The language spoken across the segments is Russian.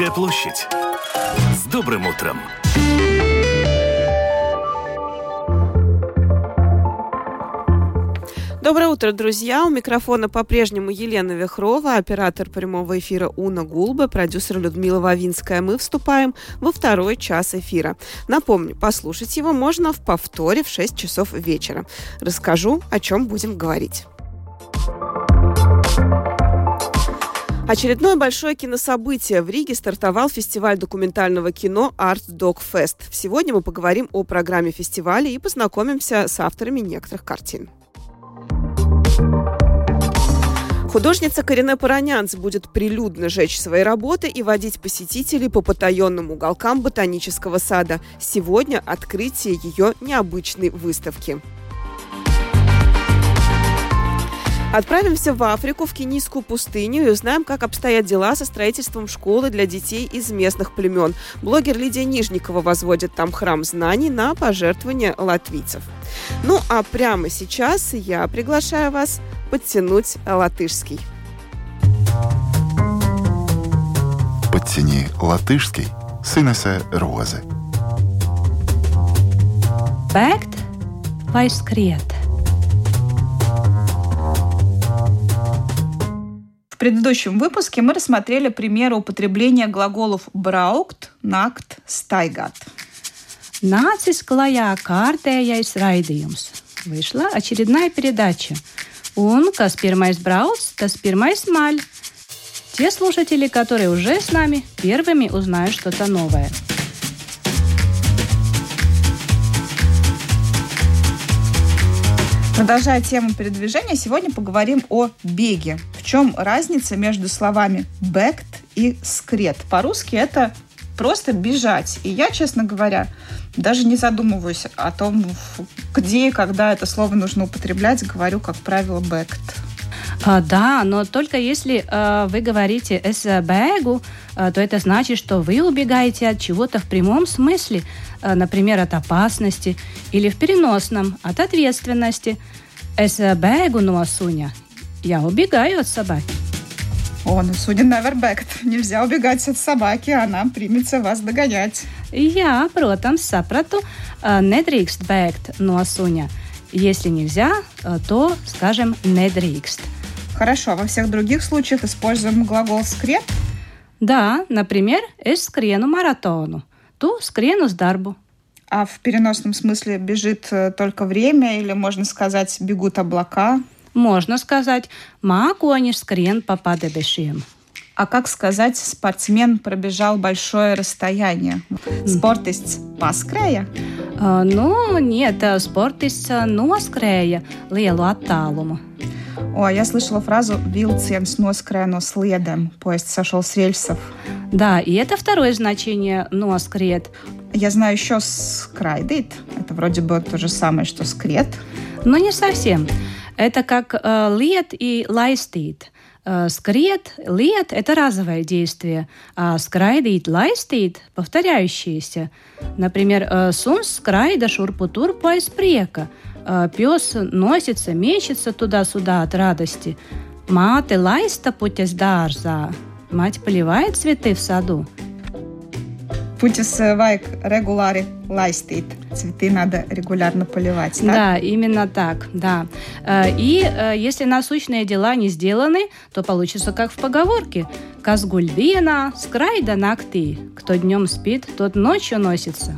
Комсомольская площадь. С добрым утром! Доброе утро, друзья. У микрофона по-прежнему Елена Вихрова, оператор прямого эфира Уна Гулба, продюсер Людмила Вавинская. Мы вступаем во второй час эфира. Напомню, послушать его можно в повторе в 6 часов вечера. Расскажу, о чем будем говорить. Очередное большое кинособытие. В Риге стартовал фестиваль документального кино Art Dog Fest. Сегодня мы поговорим о программе фестиваля и познакомимся с авторами некоторых картин. Художница Корене Паранянц будет прилюдно жечь свои работы и водить посетителей по потаенным уголкам ботанического сада. Сегодня открытие ее необычной выставки. Отправимся в Африку, в Кенийскую пустыню и узнаем, как обстоят дела со строительством школы для детей из местных племен. Блогер Лидия Нижникова возводит там храм знаний на пожертвования латвийцев. Ну а прямо сейчас я приглашаю вас подтянуть латышский. Подтяни латышский Сынесе Розы. Bēgt vai предыдущем выпуске мы рассмотрели примеры употребления глаголов braukt, nakt, staigāt. Nācis klajā kārtējais raidījums. Вышла очередная передача. Un kas pirmais brauc, tas pirmais маль. Те слушатели, которые уже с нами, первыми узнают что-то новое. Продолжая тему передвижения, сегодня поговорим о беге. В чем разница между словами «бэкт» и «скрет»? По-русски это просто бежать. И я, честно говоря, даже не задумываюсь о том, где и когда это слово нужно употреблять. Говорю, как правило, «бэкт». А, да, но только если э, вы говорите «эс бегу», э, то это значит, что вы убегаете от чего-то в прямом смысле, например, от опасности, или в переносном, от ответственности. «Эс бегу но суня» – я убегаю от собаки. О, ну судя never backed. Нельзя убегать от собаки, она примется вас догонять. Jā, protams, sapratu. Nedrīkst bēgt no suņa. Если нельзя, то скажем nedrīkst. Хорошо, во всех других случаях используем глагол «скрет»? Да, например, es skrienu маратону. Tu skrienu uz darbu. А в переносном смысле бежит э, только время или можно сказать бегут облака? Можно сказать mākoņi skrien pa padebešiem. А как сказать спортсмен пробежал большое расстояние? Спортиsts paskrēja? Uh, nu, нет, спортиsts noskrēja lielu attālumu. О, я слышала фразу «Vilciens noskrēja no sliedēm», поезд сошел с рельсов. Да, и это второе значение «носкрет». Я знаю еще «скрайдит». Это вроде бы то же самое, что «скрет». Но не совсем. Это как э, лет и лайстит. Э, скрет, лет – это разовое действие, а скрайдит, лайстит – повторяющиеся. Например, э, сунс скрайда шурпутур поиспрека. Э, Пес носится, мечется туда-сюда от радости. Маты лайста путес дārзā. Мать поливает цветы в саду. Путис вайк регулари лайстит. Цветы надо регулярно поливать, так? Да, именно так, да. Э, И э, если насущные дела не сделаны, то получится как в поговорке. Казгуль вина, скрайда накты. Кто днем спит, тот ночью носится.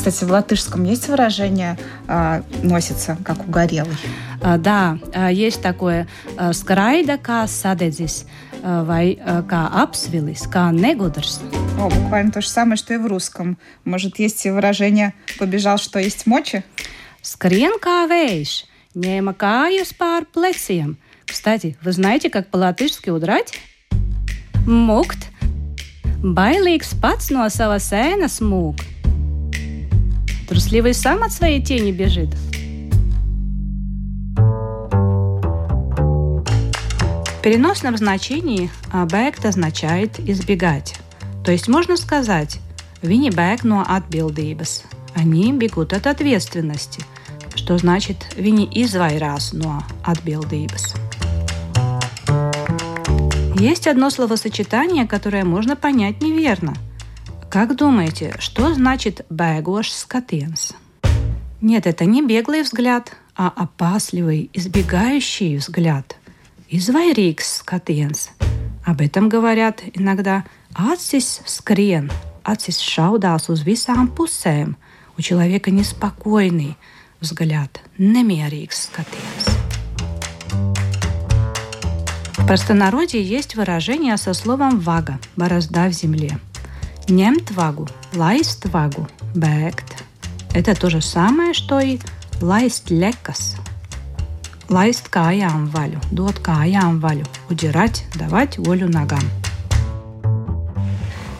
Кстати, в латышском есть выражение а, «носится, как угорелый»? А, Да, а, есть такое скрайда kā sadedzis а, vai kā apsvilis, kā negudrs. О, буквально то же самое, что и в русском. Может, есть и выражение «побежал, что есть мочи»? Skrien kā vējš, ņēma kājas pār pleciem. Кстати, вы знаете, как по-латышски удрать? Mukt. Bailīgs pats no sava sēna smūg. Трусливый сам от своей тени бежит. В переносном значении бēgt означает избегать. То есть можно сказать «Viņi bēg no atbildības». Они бегут от ответственности. Что значит «Viņi izvairās no atbildības». Есть одно словосочетание, которое можно понять неверно. Как думаете, что значит «бегош скатенс»? Нет, это не беглый взгляд, а опасливый, избегающий взгляд. Извайрикс скатенс. Об этом говорят иногда «acis скрен», «acis šaudās uz visām pusēm». У человека неспокойный взгляд, немерīgs скатенс. В простонародье есть выражение со словом «вага» – «борозда в земле». Немт вагу, лайст вагу, бэкт. Это то же самое, что и лайст лекас. Лайст каям валю, дот каям валю. Удирать, давать волю ногам.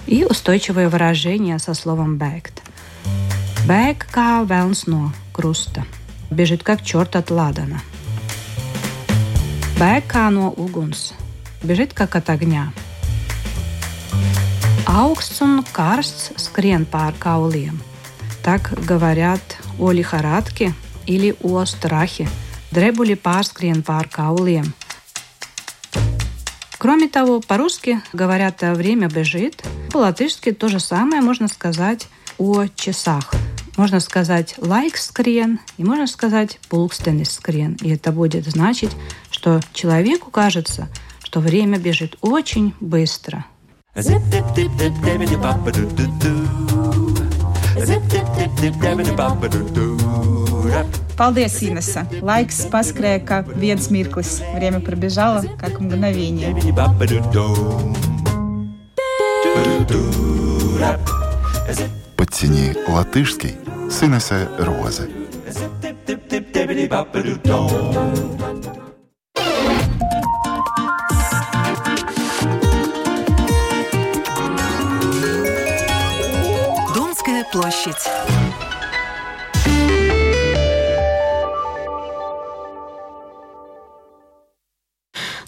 И устойчивое выражение со словом бэкт. Бэк kā велнс но круста. Бежит как черт от ладана. Bēg kā no uguns, biežit kā от огня. Augsts un karsts skrien pār kauliem. Так говорят о лихорадке или о страхе. Дребули pārskrien pār kauliem. Кроме того, по-русски говорят «время бежит». По-латышски то же самое можно сказать о часах. Можно сказать «лайк скрен» и можно сказать «пулкстенис скрен». И это будет значить, что человеку кажется, что время бежит очень быстро. Paldies, Инесса. Лайкс paskrēja, как viens mirklis. Время пробежало, как мгновение. Подтяни латышский с Инессе Розы. Донская Площадь.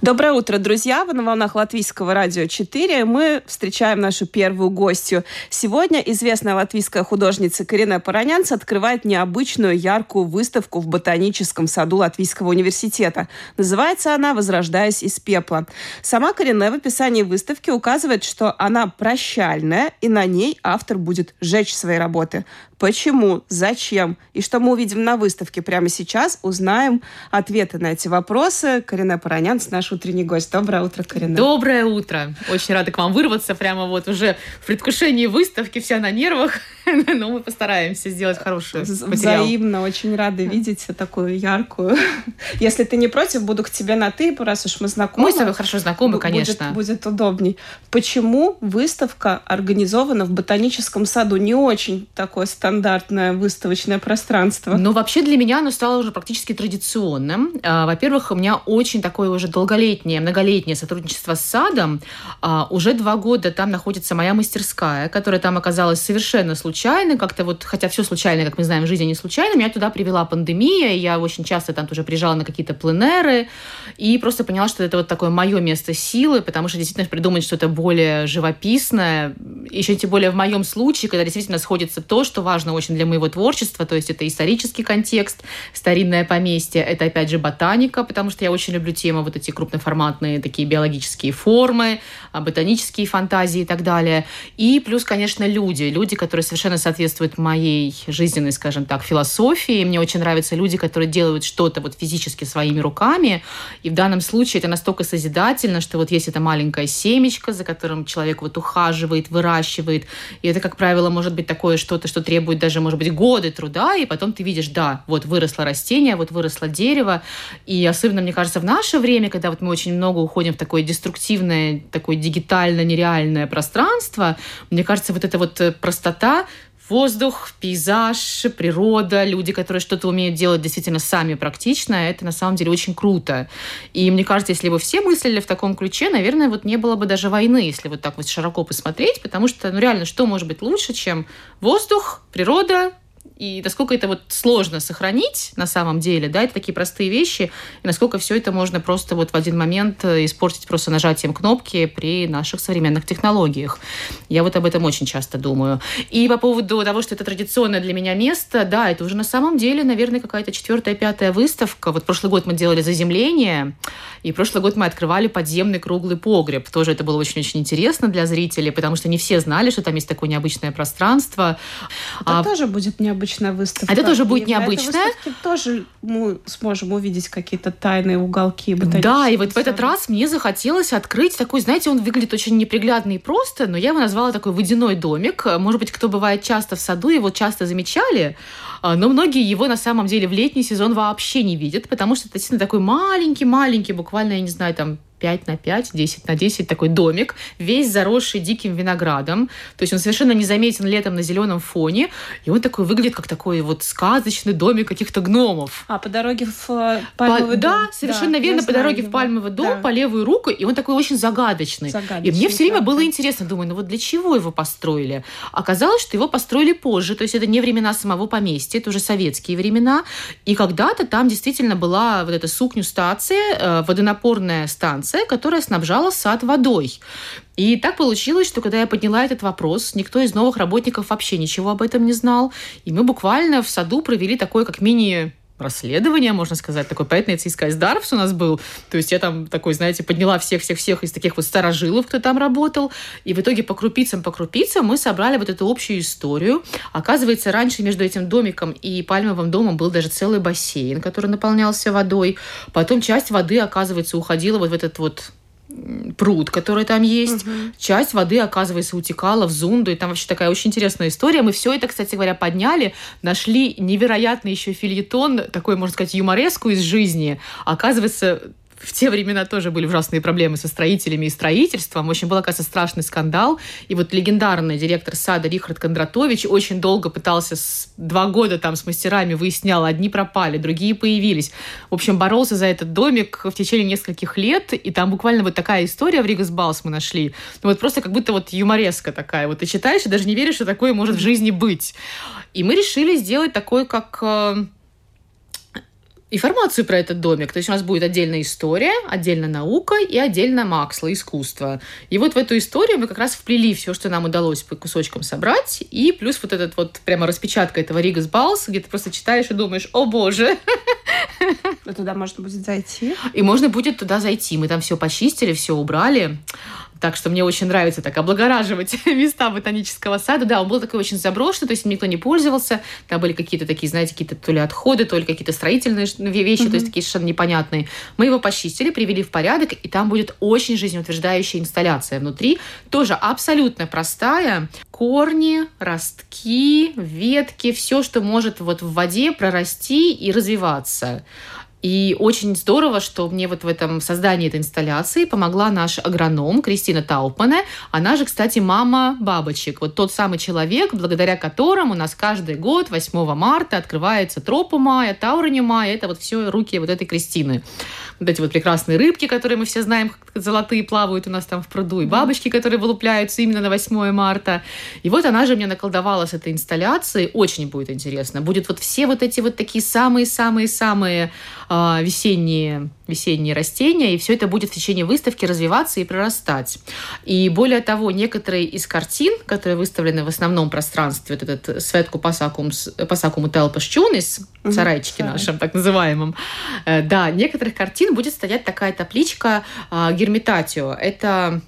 Доброе утро, друзья! Вы на волнах Латвийского радио 4. Мы встречаем нашу первую гостью. Сегодня известная латвийская художница Карина Паранянц открывает необычную яркую выставку в ботаническом саду Латвийского университета. Называется она «Возрождаясь из пепла». Сама Карина в описании выставки указывает, что она прощальная, и на ней автор будет сжечь свои работы. Почему? Зачем? И что мы увидим на выставке прямо сейчас, узнаем ответы на эти вопросы. Карина Паранянц, наш утренний гость. Доброе утро, Карина. Доброе утро. Очень рада к вам вырваться. Прямо вот уже в предвкушении выставки, вся на нервах. Но мы постараемся сделать хорошую материал. Взаимно. Очень рада видеть такую яркую. Если ты не против, буду к тебе на «ты», раз уж мы знакомы. Мы с тобой хорошо знакомы, конечно. Будет, будет удобней. Почему выставка организована в ботаническом саду? Не очень такой стандартный стандартное выставочное пространство? Ну, вообще для меня оно стало уже практически традиционным. А, во-первых, у меня очень такое уже долголетнее, многолетнее сотрудничество с садом. А, уже два года там находится моя мастерская, которая там оказалась совершенно случайно, как-то вот, хотя все случайно, как мы знаем, жизнь не случайно, меня туда привела пандемия, и я очень часто там тоже приезжала на какие-то пленеры, и просто поняла, что это вот такое мое место силы, потому что действительно придумать что-то более живописное, еще тем более в моем случае, когда действительно сходится то, что важно важно очень для моего творчества, то есть это исторический контекст, старинное поместье, это опять же ботаника, потому что я очень люблю темы вот эти крупноформатные такие биологические формы, а, ботанические фантазии и так далее. И плюс, конечно, люди, люди, которые совершенно соответствуют моей жизненной, скажем так, философии. Мне очень нравятся люди, которые делают что-то вот физически своими руками, и в данном случае это настолько созидательно, что вот есть эта маленькая семечко, за которым человек вот ухаживает, выращивает, и это, как правило, может быть такое что-то, что требует требует даже, может быть, годы труда, и потом ты видишь, да, вот выросло растение, вот выросло дерево. И особенно, мне кажется, в наше время, когда вот мы очень много уходим в такое деструктивное, такое дигитально-нереальное пространство, мне кажется, вот эта вот э, простота воздух, пейзаж, природа, люди, которые что-то умеют делать действительно сами практично, это на самом деле очень круто. И мне кажется, если бы все мыслили в таком ключе, наверное, вот не было бы даже войны, если вот так вот широко посмотреть, потому что, ну реально, что может быть лучше, чем воздух, природа, и насколько это вот сложно сохранить на самом деле, да, это такие простые вещи, и насколько все это можно просто вот в один момент э, испортить просто нажатием кнопки при наших современных технологиях. Я вот об этом очень часто думаю. И по поводу того, что это традиционное для меня место, да, это уже на самом деле, наверное, какая-то четвертая, пятая выставка. Вот прошлый год мы делали заземление, и прошлый год мы открывали подземный круглый погреб. Тоже это было очень-очень интересно для зрителей, потому что не все знали, что там есть такое необычное пространство. Это а, тоже будет необычно необычная выставка. Это тоже будет необычная. тоже мы сможем увидеть какие-то тайные уголки. Да, и вот в этот раз мне захотелось открыть такой, знаете, он выглядит очень неприглядный и просто, но я его назвала такой водяной домик. Может быть, кто бывает часто в саду, его часто замечали, а, но многие его на самом деле в летний сезон вообще не видят, потому что это действительно такой маленький-маленький, буквально, я не знаю, там 5 на 5, 10 на 10 такой домик, весь заросший диким виноградом. То есть он совершенно незаметен летом на зеленом фоне. И он такой выглядит как такой вот сказочный домик каких-то гномов. А по дороге в э, пальмовый по, дом? Да, совершенно да, верно, по дороге его. в пальмовый дом, да. по левую руку. И он такой очень загадочный. загадочный и мне все время было интересно, думаю, ну вот для чего его построили? Оказалось, что его построили позже. То есть это не времена самого поместья, это уже советские времена. И когда-то там действительно была вот эта сукню-стация, э, водонапорная станция, станция, которая снабжала сад водой. И так получилось, что когда я подняла этот вопрос, никто из новых работников вообще ничего об этом не знал. И мы буквально в саду провели такое как мини расследование, можно сказать, такой pētnieciskais darbs у нас был. То есть я там такой, знаете, подняла всех-всех-всех из таких вот старожилов, кто там работал. И в итоге по крупицам, по крупицам мы собрали вот эту общую историю. Оказывается, раньше между этим домиком и пальмовым домом был даже целый бассейн, который наполнялся водой. Потом часть воды, оказывается, уходила вот в этот вот пруд, который там есть. Угу. Часть воды, оказывается, утекала в Зунду. И там вообще такая очень интересная история. Мы все это, кстати говоря, подняли. Нашли невероятный еще фильетон, такой, можно сказать, юмореску из жизни. Оказывается, в те времена тоже были ужасные проблемы со строителями и строительством. Очень был, оказывается, страшный скандал. И вот легендарный директор сада Рихард Кондратович очень долго пытался, с, два года там с мастерами выяснял, одни пропали, другие появились. В общем, боролся за этот домик в течение нескольких лет, и там буквально вот такая история в Ригас Балс мы нашли. Ну вот просто как будто вот юмореска такая. Вот ты читаешь и даже не веришь, что такое может в жизни быть. И мы решили сделать такой, как э, информацию про этот домик. То есть у нас будет отдельная история, отдельно наука и отдельно максло, искусство. И вот в эту историю мы как раз вплели все, что нам удалось по кусочкам собрать, и плюс вот этот вот прямо распечатка этого Ригас Балс, где ты просто читаешь и думаешь, о боже. Туда можно будет зайти. И можно будет туда зайти. Мы там все почистили, все убрали. Так что мне очень нравится так облагораживать места ботанического сада. Да, он был такой очень заброшенный, то есть никто не пользовался. Там были какие-то такие, знаете, какие-то то ли отходы, то ли какие-то строительные вещи, mm-hmm. то есть такие совершенно непонятные. Мы его почистили, привели в порядок, и там будет очень жизнеутверждающая инсталляция внутри. Тоже абсолютно простая. Корни, ростки, ветки, все, что может вот в воде прорасти и развиваться. И очень здорово, что мне вот в этом создании этой инсталляции помогла наш агроном Кристина Таупмане. Она же, кстати, мама бабочек. Вот тот самый человек, благодаря которому у нас каждый год 8 марта открывается тропу мая, таурани мая. Это вот все руки вот этой Кристины. Вот эти вот прекрасные рыбки, которые мы все знаем, золотые плавают у нас там в пруду, и бабочки, которые вылупляются именно на 8 марта. И вот она же мне наколдовала с этой инсталляцией. Очень будет интересно. Будет вот все вот эти вот такие самые-самые-самые весенние, весенние растения, и все это будет в течение выставки развиваться и прорастать. И более того, некоторые из картин, которые выставлены в основном пространстве, вот этот светку пасакум, пасакум телпашчунис, в сарайчике нашем, так называемом, э, да, некоторых картин будет стоять такая табличка э, гермитатио. Это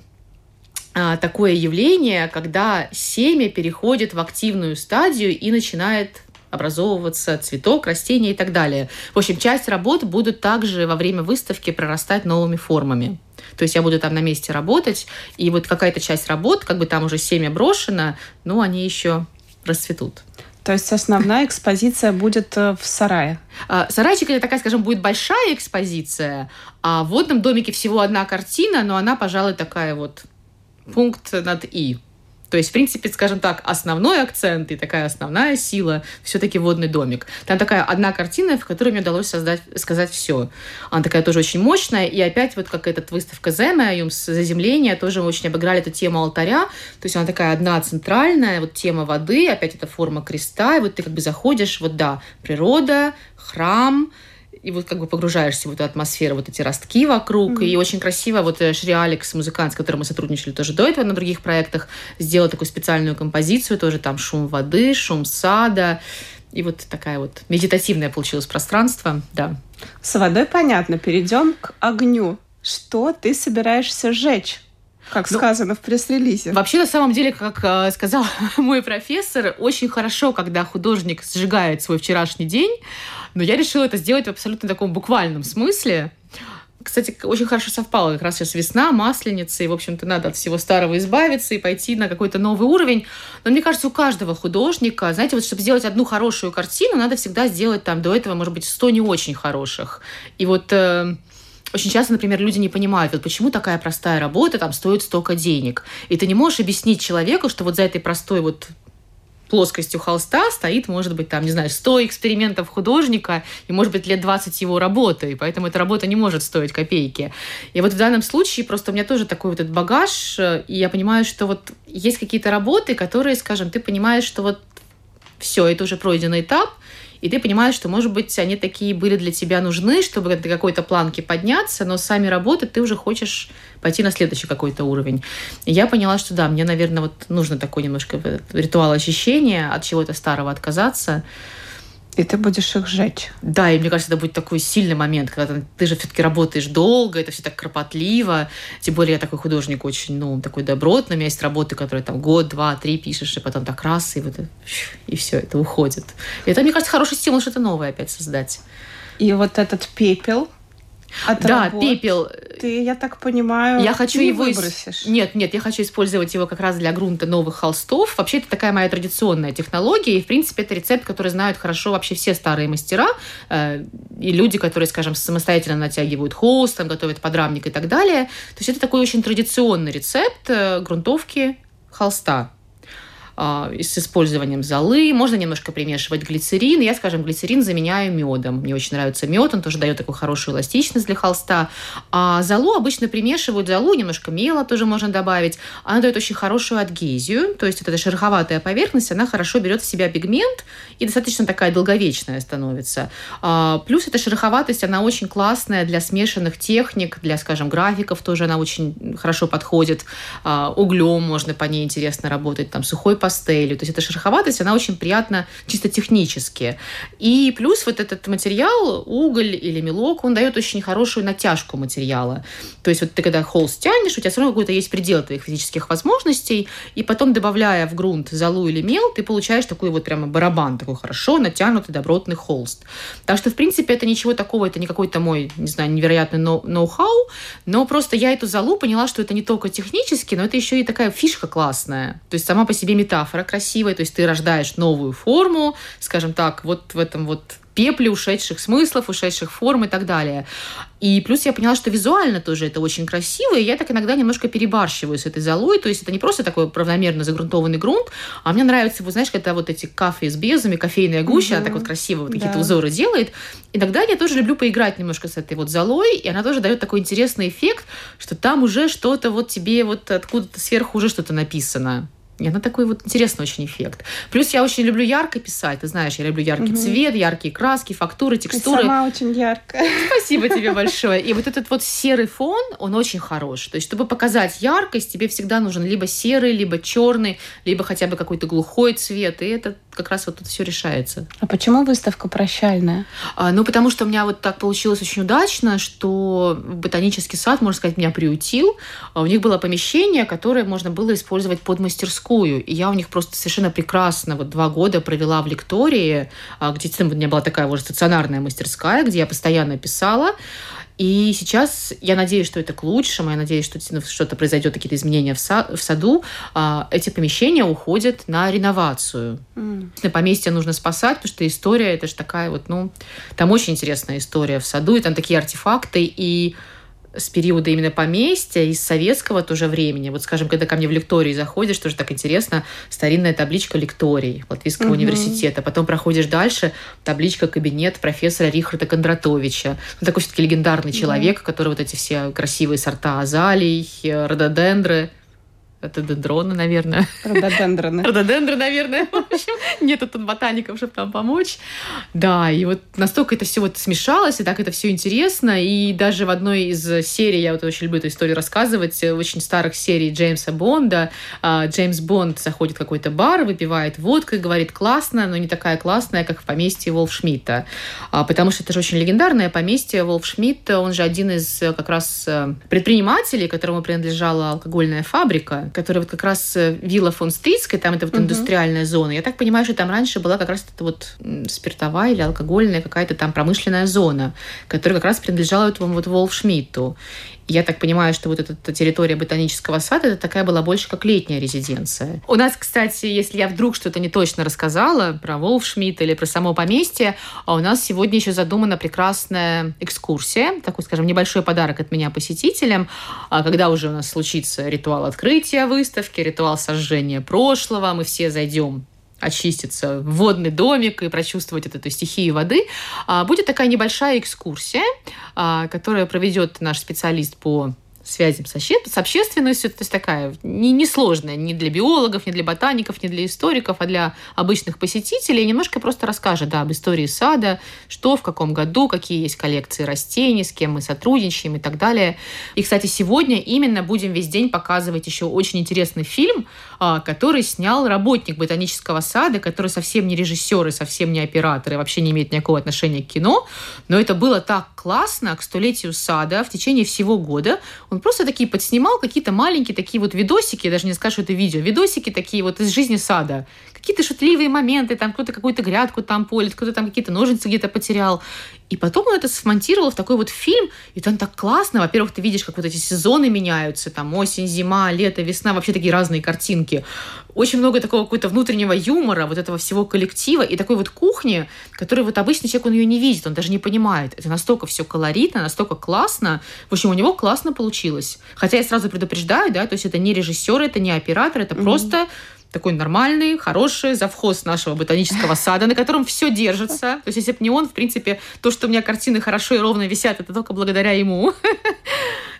а, такое явление, когда семя переходит в активную стадию и начинает образовываться цветок, растение и так далее. В общем, часть работ будут также во время выставки прорастать новыми формами. То есть я буду там на месте работать, и вот какая-то часть работ, как бы там уже семя брошено, но они еще расцветут. То есть основная экспозиция будет э, в сарае? А, сарайчик это такая, скажем, будет большая экспозиция, а в водном домике всего одна картина, но она, пожалуй, такая вот пункт над «и». То есть, в принципе, скажем так, основной акцент и такая основная сила все-таки водный домик. Там такая одна картина, в которой мне удалось создать, сказать все. Она такая тоже очень мощная. И опять вот как эта выставка Зема, заземление, тоже очень обыграли эту тему алтаря. То есть она такая одна центральная, вот тема воды, опять эта форма креста. И вот ты как бы заходишь, вот да, природа, храм, и вот как бы погружаешься в эту атмосферу, вот эти ростки вокруг, mm-hmm. и очень красиво вот э, Шри Алекс, музыкант, с которым мы сотрудничали тоже до этого на других проектах, сделал такую специальную композицию, тоже там шум воды, шум сада, и вот такая вот медитативное получилось пространство, да. С водой понятно, перейдем к огню. Что ты собираешься сжечь? Как ну, сказано в пресс-релизе. Вообще, на самом деле, как э, сказал мой профессор, очень хорошо, когда художник сжигает свой вчерашний день, но я решила это сделать в абсолютно таком буквальном смысле. Кстати, очень хорошо совпало. Как раз сейчас весна, масленица, и, в общем-то, надо от всего старого избавиться и пойти на какой-то новый уровень. Но мне кажется, у каждого художника, знаете, вот чтобы сделать одну хорошую картину, надо всегда сделать там до этого, может быть, сто не очень хороших. И вот э, очень часто, например, люди не понимают, вот почему такая простая работа там стоит столько денег. И ты не можешь объяснить человеку, что вот за этой простой вот плоскостью холста стоит, может быть, там, не знаю, 100 экспериментов художника и, может быть, лет 20 его работы, и поэтому эта работа не может стоить копейки. И вот в данном случае просто у меня тоже такой вот этот багаж, э, и я понимаю, что вот есть какие-то работы, которые, скажем, ты понимаешь, что вот все, это уже пройденный этап, и ты понимаешь, что, может быть, они такие были для тебя нужны, чтобы до какой-то планки подняться, но сами работы ты уже хочешь пойти на следующий какой-то уровень. И я поняла, что да, мне, наверное, вот нужно такой немножко ритуал очищения, от чего-то старого отказаться, и ты будешь их сжечь. Да, и мне кажется, это будет такой сильный момент, когда ты, ты же все-таки работаешь долго, это все так кропотливо. Тем более я такой художник очень, ну, такой добротный. У меня есть работы, которые там год, два, три пишешь, и потом так раз, и вот и все, это уходит. И это, мне кажется, хороший стимул что-то новое опять создать. И вот этот пепел, от да, работ. пепел. Ты, я так понимаю, я хочу не его выбросишь. Нет, нет, я хочу использовать его как раз для грунта новых холстов. Вообще это такая моя традиционная технология, и в принципе это рецепт, который знают хорошо вообще все старые мастера э, и люди, которые, скажем, самостоятельно натягивают холст, там готовят подрамник и так далее. То есть это такой очень традиционный рецепт э, грунтовки холста. А, с использованием золы. Можно немножко примешивать глицерин. Я, скажем, глицерин заменяю медом. Мне очень нравится мед, он тоже дает такую хорошую эластичность для холста. А золу обычно примешивают золу, немножко мела тоже можно добавить. Она дает очень хорошую адгезию, то есть вот эта шероховатая поверхность, она хорошо берет в себя пигмент и достаточно такая долговечная становится. А, плюс эта шероховатость, она очень классная для смешанных техник, для, скажем, графиков тоже она очень хорошо подходит. А, углем можно по ней интересно работать, там сухой пастелью. То есть эта шероховатость, она очень приятна чисто технически. И плюс вот этот материал, уголь или мелок, он дает очень хорошую натяжку материала. То есть вот ты когда холст тянешь, у тебя все равно какой-то есть предел твоих физических возможностей, и потом добавляя в грунт золу или мел, ты получаешь такой вот прямо барабан, такой хорошо натянутый добротный холст. Так что, в принципе, это ничего такого, это не какой-то мой, не знаю, невероятный ноу-хау, но просто я эту залу поняла, что это не только технически, но это еще и такая фишка классная. То есть сама по себе металл метафора красивая, то есть ты рождаешь новую форму, скажем так, вот в этом вот пепле ушедших смыслов, ушедших форм и так далее. И плюс я поняла, что визуально тоже это очень красиво, и я так иногда немножко перебарщиваю с этой золой, то есть это не просто такой равномерно загрунтованный грунт, а мне нравится, вы знаешь, когда вот эти кафе с безами, кофейная гуща, угу. она так вот красиво вот какие-то да. узоры делает. Иногда я тоже люблю поиграть немножко с этой вот золой, и она тоже дает такой интересный эффект, что там уже что-то вот тебе вот откуда-то сверху уже что-то написано. И она такой вот интересный очень эффект. Плюс я очень люблю ярко писать. Ты знаешь, я люблю яркий угу. цвет, яркие краски, фактуры, текстуры. Ты сама очень яркая. Спасибо тебе большое. И вот этот вот серый фон, он очень хорош. То есть, чтобы показать яркость, тебе всегда нужен либо серый, либо черный, либо хотя бы какой-то глухой цвет. И это как раз вот тут все решается. А почему выставка прощальная? А, ну, потому что у меня вот так получилось очень удачно, что ботанический сад, можно сказать, меня приутил. А у них было помещение, которое можно было использовать под мастерскую. И я у них просто совершенно прекрасно вот два года провела в лектории, а, где у меня была такая уже стационарная мастерская, где я постоянно писала. И сейчас я надеюсь, что это к лучшему, я надеюсь, что что-то произойдет, какие-то изменения в, са- в саду. А, эти помещения уходят на реновацию. Mm. Поместье нужно спасать, потому что история, это же такая вот, ну, там очень интересная история в саду, и там такие артефакты, и с периода именно поместья, из советского тоже времени. Вот, скажем, когда ко мне в лектории заходишь, тоже так интересно, старинная табличка лекторий Латвийского угу. университета. Потом проходишь дальше, табличка кабинет профессора Рихарда Кондратовича. Ну, такой все-таки легендарный человек, да. который вот эти все красивые сорта азалий, э, рододендры, это дендроны, наверное. Рододендроны. Рододендры, наверное. В общем, нету тут ботаников, чтобы там помочь. Да, и вот настолько это все вот смешалось, и так это все интересно. И даже в одной из серий, я вот очень люблю эту историю рассказывать, очень старых серий Джеймса Бонда, а, Джеймс Бонд заходит в какой-то бар, выпивает водку и говорит, классно, но не такая классная, как в поместье Волфшмидта. А, потому что это же очень легендарное поместье Волфшмидта, он же один из э, как раз э, предпринимателей, которому принадлежала алкогольная фабрика, которая вот как раз э, вилла фон Стритская, там это вот угу. индустриальная зона. Я так понимаю, что там раньше была как раз это вот спиртовая или алкогольная какая-то там промышленная зона, которая как раз принадлежала этому вот Волфшмидту. Я так понимаю, что вот эта территория ботанического сада, это такая была больше как летняя резиденция. У нас, кстати, если я вдруг что-то не точно рассказала про Волфшмидт или про само поместье, а у нас сегодня еще задумана прекрасная экскурсия, такой, скажем, небольшой подарок от меня посетителям, а когда уже у нас случится ритуал открытия выставки, ритуал сожжения прошлого, мы все зайдем очиститься в водный домик и прочувствовать эту стихию воды, а, будет такая небольшая экскурсия, а, которую проведет наш специалист по связям с, с общественностью. То есть такая не, не сложная ни для биологов, ни для ботаников, ни для историков, а для обычных посетителей. Немножко просто расскажет да, об истории сада, что в каком году, какие есть коллекции растений, с кем мы сотрудничаем и так далее. И, кстати, сегодня именно будем весь день показывать еще очень интересный фильм, а, который снял работник ботанического сада, который совсем не режиссер и совсем не оператор и вообще не имеет никакого отношения к кино. Но это было так классно к столетию сада в течение всего года. Он просто такие подснимал какие-то маленькие такие вот видосики, даже не скажу, что это видео, видосики такие вот из жизни сада. Какие-то шутливые моменты, там кто-то какую-то грядку там полит, кто-то там какие-то ножницы где-то потерял. И потом он это смонтировал в такой вот фильм, и там так классно. Во-первых, ты видишь, как вот эти сезоны меняются, там осень, зима, лето, весна, вообще такие разные картинки. Очень много такого какого-то внутреннего юмора, вот этого всего коллектива и такой вот кухни, которой вот обычный человек, он ее не видит, он даже не понимает. Это настолько все колоритно, настолько классно. В общем, у него классно получилось. Хотя я сразу предупреждаю, да, то есть это не режиссер, это не оператор, это mm-hmm. просто такой нормальный, хороший завхоз нашего ботанического сада, на котором все держится. То есть, если бы не он, в принципе, то, что у меня картины хорошо и ровно висят, это только благодаря ему.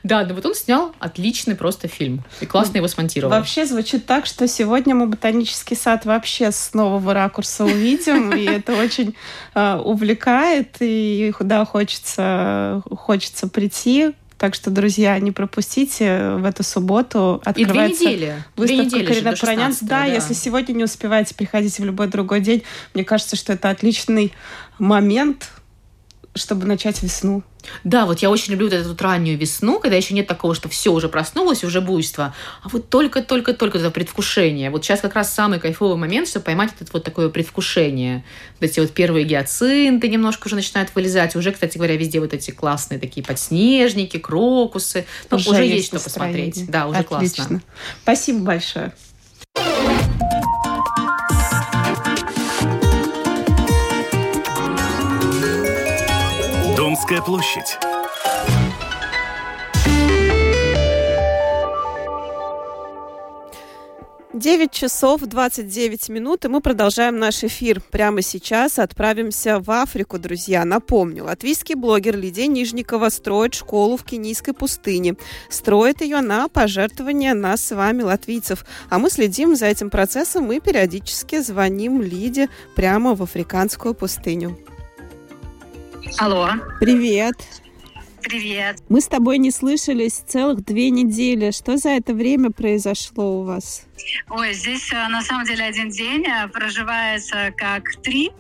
Да, да вот он снял отличный просто фильм. И классно его смонтировал. Вообще звучит так, что сегодня мы ботанический сад вообще с нового ракурса увидим, и это очень э, увлекает, и да, хочется, хочется прийти, так что, друзья, не пропустите в эту субботу. Открывается И две недели. Выставка две недели Карина Пронянц. Да, да, если сегодня не успеваете, приходите в любой другой день. Мне кажется, что это отличный момент, чтобы начать весну. Да, вот я очень люблю вот эту вот раннюю весну, когда еще нет такого, что все уже проснулось, уже буйство, а вот только-только-только это предвкушение. Вот сейчас как раз самый кайфовый момент, чтобы поймать это вот такое предвкушение. Вот эти вот первые гиацинты немножко уже начинают вылезать. Уже, кстати говоря, везде вот эти классные такие подснежники, крокусы. Ну, уже, уже есть что посмотреть. Да, уже Отлично. классно. Спасибо большое. Домская площадь. Девять часов 29 минут, и мы продолжаем наш эфир. Прямо сейчас отправимся в Африку, друзья. Напомню, латвийский блогер Лидия Нижникова строит школу в Кенийской пустыне. Строит ее на пожертвования нас с вами, латвийцев. А мы следим за этим процессом и периодически звоним Лиде прямо в африканскую пустыню. Алло. Привет. Привет. Мы с тобой не слышались целых две недели. Что за это время произошло у вас? Ой, здесь э, на самом деле один день э, проживается как три.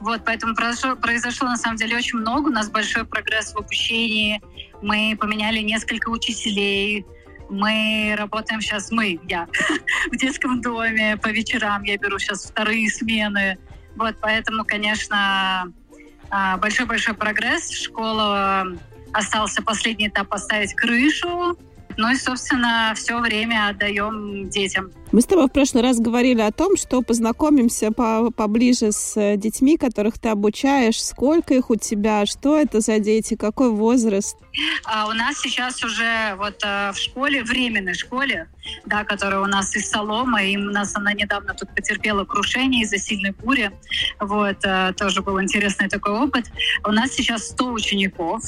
Вот, поэтому произошло, произошло на самом деле очень много. У нас большой прогресс в обучении. Мы поменяли несколько учителей. Мы работаем сейчас, мы, я, в детском доме по вечерам. Я беру сейчас вторые смены. Вот, поэтому, конечно, а, большой-большой прогресс. Школа остался последний этап поставить крышу. Ну и, собственно, все время отдаем детям. Мы с тобой в прошлый раз говорили о том, что познакомимся по поближе с э, детьми, которых ты обучаешь. Сколько их у тебя? Что это за дети? Какой возраст? А у нас сейчас уже вот а, в школе, временной школе, да, которая у нас из Соломы, и у нас она недавно тут потерпела крушение из-за сильной бури. Вот, а, тоже был интересный такой опыт. У нас сейчас 100 учеников,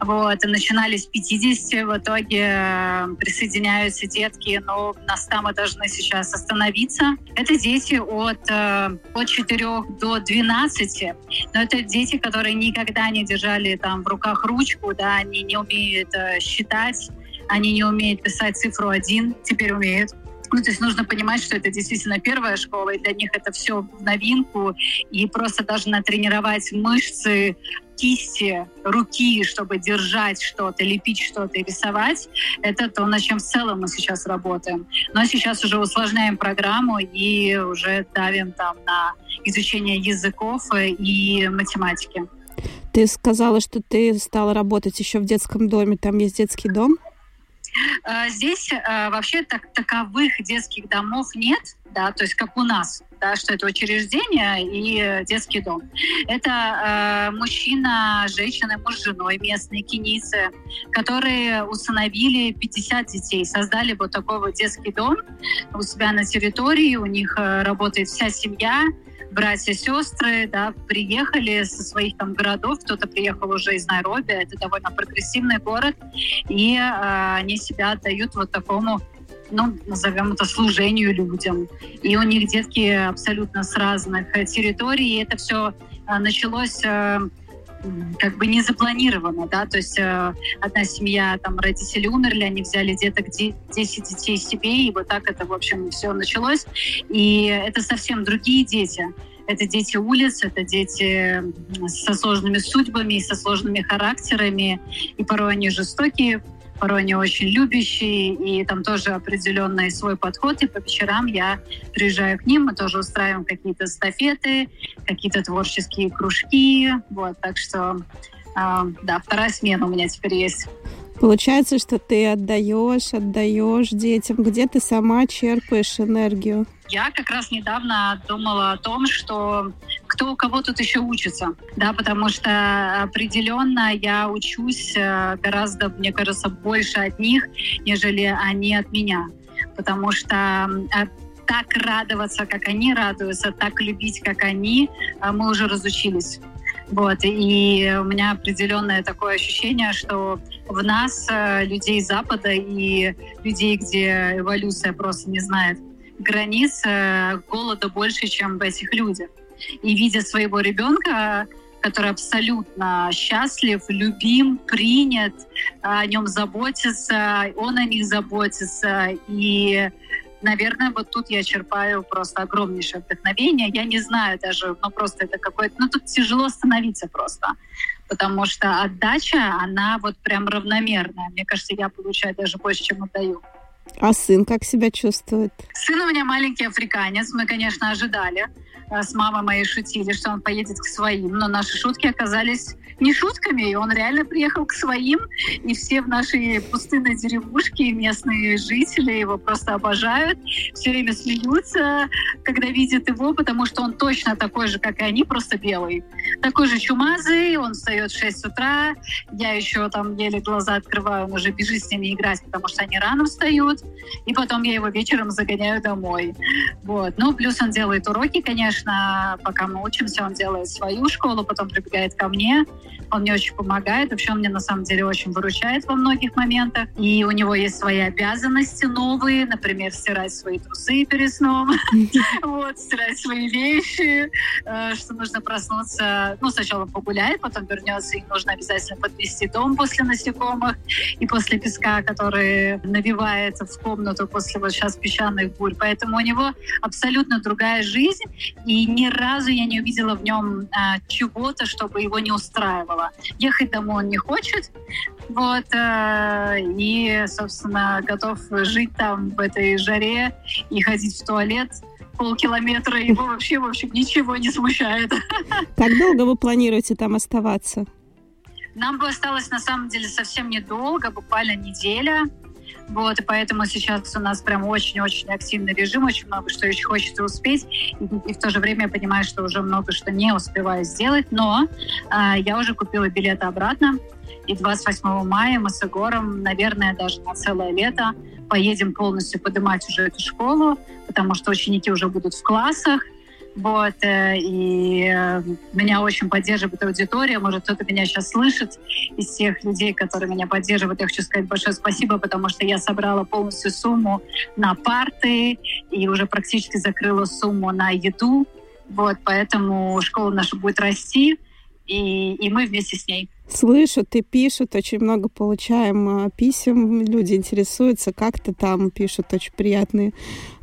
вот, начинали с 50, в итоге э, присоединяются детки, но нас там мы должны сейчас остановиться. Это дети от, э, от 4 до 12, но это дети, которые никогда не держали там в руках ручку, да, они не умеют э, считать, они не умеют писать цифру один, теперь умеют. Ну, то есть нужно понимать, что это действительно первая школа, и для них это все в новинку, и просто даже натренировать мышцы кисти, руки, чтобы держать что-то, лепить что-то и рисовать, это то, над чем в целом мы сейчас работаем. Но сейчас уже усложняем программу и уже давим там на изучение языков и математики. Ты сказала, что ты стала работать еще в детском доме. Там есть детский дом? Э, здесь э, вообще так, таковых детских домов нет, да, то есть как у нас, да, что это учреждение и детский дом. Это э, мужчина, женщина, муж с женой, местные кеницы, которые установили 50 детей, создали вот такой вот детский дом у себя на территории, у них э, работает вся семья, братья, сестры, да, приехали со своих там городов, кто-то приехал уже из Найроби, это довольно прогрессивный город, и э, они себя отдают вот такому ну, назовем это служению людям. И у них детки абсолютно с разных территорий. И это все э, началось э, как бы не запланировано, да, то есть э, одна семья, там, родители умерли, они взяли деток 10 детей себе, и вот так это, в общем, все началось. И это совсем другие дети. Это дети улиц, это дети со сложными судьбами, со сложными характерами, и порой они жестокие, порой они очень любящие, и там тоже определенный свой подход. И по вечерам я приезжаю к ним, мы тоже устраиваем какие-то стафеты, какие-то творческие кружки. Вот, так что, э, да, вторая смена у меня теперь есть. Получается, что ты отдаешь, отдаешь детям, где ты сама черпаешь энергию. Я как раз недавно думала о том, что кто у кого тут еще учится, да, потому что определенно я учусь э, гораздо, мне кажется, больше от них, нежели они от меня, потому что э, так радоваться, как они радуются, так любить, как они, э, мы уже разучились. Вот, и у меня определенное такое ощущение, что в нас, людей Запада и людей, где эволюция просто не знает границ, голода больше, чем в этих людях. И видя своего ребенка, который абсолютно счастлив, любим, принят, о нем заботится, он о них заботится. И наверное, вот тут я черпаю просто огромнейшее вдохновение. Я не знаю даже, ну просто это какое-то... Ну тут тяжело остановиться просто, потому что отдача, она вот прям равномерная. Мне кажется, я получаю даже больше, чем отдаю. А сын как себя чувствует? Сын у меня маленький африканец, мы, конечно, ожидали. Э, с мамой моей шутили, что он поедет к своим, но наши шутки оказались не шутками, и он реально приехал к своим, и все в нашей пустынной деревушке, местные жители его просто обожают, все время смеются, когда видят его, потому что он точно такой же, как и они, просто белый. Такой же чумазый, он встает в 6 утра, я еще там еле глаза открываю, он уже бежит с ними играть, потому что они рано встают, и потом я его вечером загоняю домой. Вот. Ну, плюс он делает уроки, конечно, пока мы учимся, он делает свою школу, потом прибегает ко мне. Он мне очень помогает. Вообще он мне на самом деле очень выручает во многих моментах. И у него есть свои обязанности новые, например, стирать свои трусы перед сном, вот, стирать свои вещи, э, что нужно проснуться. Ну, сначала погуляет, потом вернется, и нужно обязательно подвести дом после насекомых и после песка, который навивается в комнату после вот сейчас песчаных бурь. Поэтому у него абсолютно другая жизнь, и ни разу я не увидела в нем а, чего-то, чтобы его не устраивало. Ехать домой он не хочет, вот, а, и, собственно, готов жить там в этой жаре и ходить в туалет полкилометра, его вообще, в общем, ничего не смущает. Как долго вы планируете там оставаться? Нам бы осталось, на самом деле, совсем недолго, буквально неделя. Вот, и поэтому сейчас у нас прям очень-очень активный режим, очень много что еще хочется успеть. И, и в то же время я понимаю, что уже много что не успеваю сделать. Но э, я уже купила билеты обратно. И 28 мая мы с Егором, наверное, даже на целое лето поедем полностью поднимать уже эту школу, потому что ученики уже будут в классах. Вот, э, и э, меня очень поддерживает аудитория. Может, кто-то меня сейчас слышит из тех людей, которые меня поддерживают. Я хочу сказать большое спасибо, потому что я собрала полностью сумму на парты и уже практически закрыла сумму на еду. Вот, поэтому школа наша будет расти, и, и мы вместе с ней слышат и пишут, очень много получаем э, писем, люди интересуются, как-то там пишут очень приятные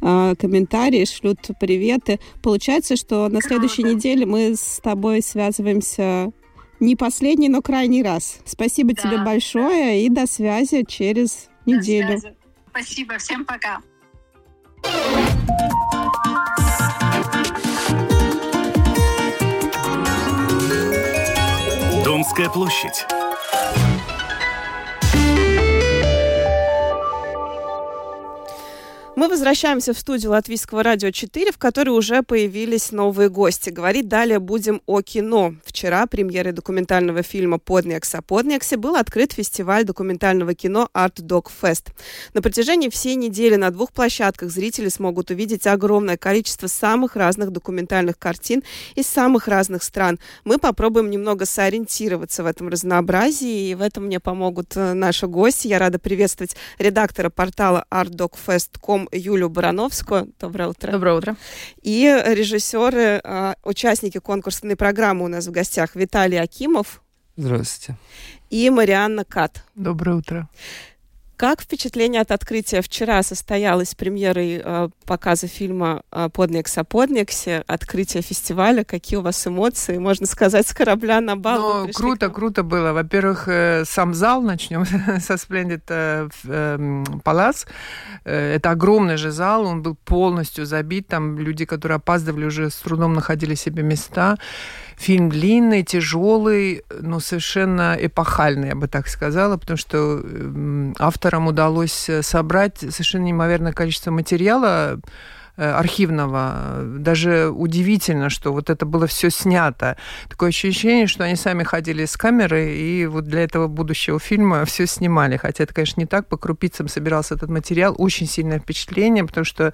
э, комментарии, шлют приветы. Получается, что на следующей неделе мы с тобой связываемся не последний, но крайний раз. Спасибо да. тебе большое и до связи через неделю. Спасибо, всем пока. Домская площадь. Мы возвращаемся в студию Латвийского радио 4, в которой уже появились новые гости. Говорить далее будем о кино. Вчера премьерой документального фильма «Поднекс» о Поднексе был открыт фестиваль документального кино Art Dog Fest. На протяжении всей недели на двух площадках зрители смогут увидеть огромное количество самых разных документальных картин из самых разных стран. Мы попробуем немного сориентироваться в этом разнообразии, и в этом мне помогут э, наши гости. Я рада приветствовать редактора портала artdogfest.com Юлю Барановскую. Доброе утро. Доброе утро. И режиссеры, а, участники конкурсной программы у нас в гостях Виталий Акимов. Здравствуйте. И Марианна Кат. Доброе утро. Как впечатление от открытия вчера состоялось премьерой э, показа фильма «Поднекс о Поднексе», открытие фестиваля? Какие у вас эмоции? Можно сказать, с корабля на бал? Ну, круто, круто было. Во-первых, э, сам зал, начнем со Splendid э, э, Palace. Э, это огромный же зал, он был полностью забит. Там люди, которые опаздывали, уже с трудом находили себе места. Фильм длинный, тяжелый, но совершенно эпохальный, я бы так сказала, потому что авторам удалось собрать совершенно неимоверное количество материала, Э, архивного. Даже удивительно, что вот это было все снято. Такое ощущение, что они сами ходили с камерой и вот для этого будущего фильма все снимали. Хотя это, конечно, не так. По крупицам собирался этот материал. Очень сильное впечатление, потому что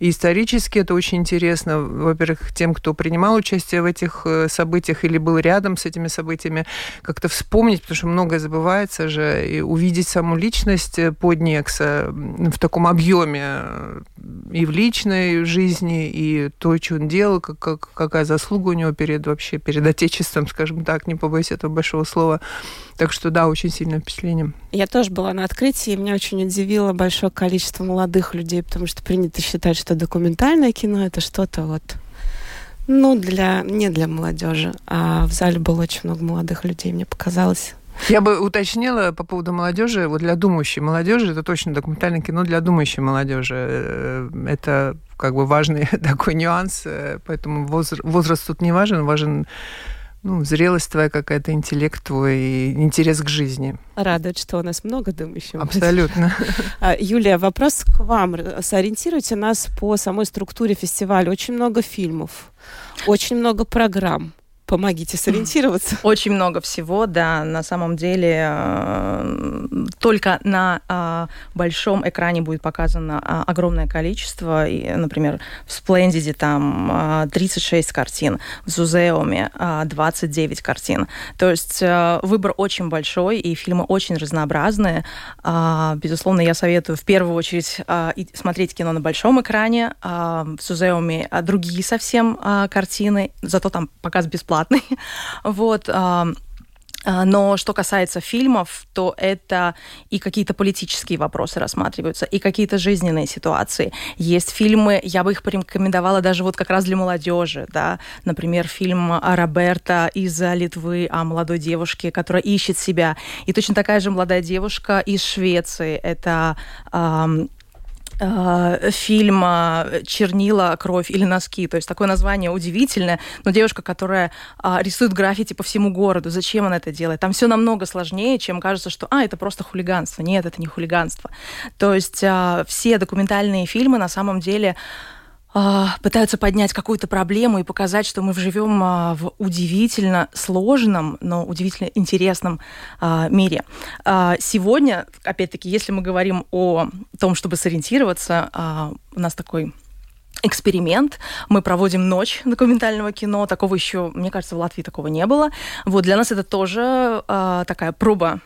исторически это очень интересно. Во-первых, тем, кто принимал участие в этих э, событиях или был рядом с этими событиями, как-то вспомнить, потому что многое забывается же, и увидеть саму личность э, Поднекса в таком объеме и в личной личной жизни и то, что он делал, как, как, какая заслуга у него перед вообще перед Отечеством, скажем так, не побоюсь этого большого слова. Так что да, очень сильное впечатление. Я тоже была на открытии, и меня очень удивило большое количество молодых людей, потому что принято считать, что документальное кино это что-то вот ну, для, не для молодежи. А в зале было очень много молодых людей, мне показалось. Я бы уточнила по поводу молодежи. Вот для думающей молодежи это точно документальное кино для думающей молодежи. Э, это как бы важный такой нюанс, э, поэтому возраст, возраст тут не важен, важен ну, зрелость твоя какая-то, интеллект твой и интерес к жизни. Радует, что у нас много думающих. Абсолютно. А, Юлия, вопрос к вам. Сориентируйте нас по самой структуре фестиваля. Очень много фильмов, очень много программ. Помогите сориентироваться. Очень много всего, да. На самом деле э, только на э, большом экране будет показано э, огромное количество. И, например, в Сплендиде там 36 картин, в Зузеуме 29 картин. То есть выбор очень большой, и фильмы очень разнообразные. Безусловно, я советую в первую очередь смотреть кино на большом экране. В Зузеуме другие совсем картины, зато там показ бесплатный бесплатный. Вот. Но что касается фильмов, то это и какие-то политические вопросы рассматриваются, и какие-то жизненные ситуации. Есть фильмы, я бы их порекомендовала даже вот как раз для молодежи, да, например, фильм Роберта из Литвы о молодой девушке, которая ищет себя, и точно такая же молодая девушка из Швеции, это Э, фильма «Чернила, кровь или носки». То есть такое название удивительное, но девушка, которая а, рисует граффити по всему городу, зачем она это делает? Там все намного сложнее, чем кажется, что а, это просто хулиганство. Нет, это не хулиганство. То есть а, все документальные фильмы на самом деле пытаются поднять какую-то проблему и показать, что мы живем а, в удивительно сложном, но удивительно интересном а, мире. Сегодня, опять-таки, если мы говорим о том, чтобы сориентироваться, у нас такой эксперимент. Мы проводим ночь документального кино. Такого еще, мне кажется, в Латвии такого не было. Вот для нас это тоже такая проба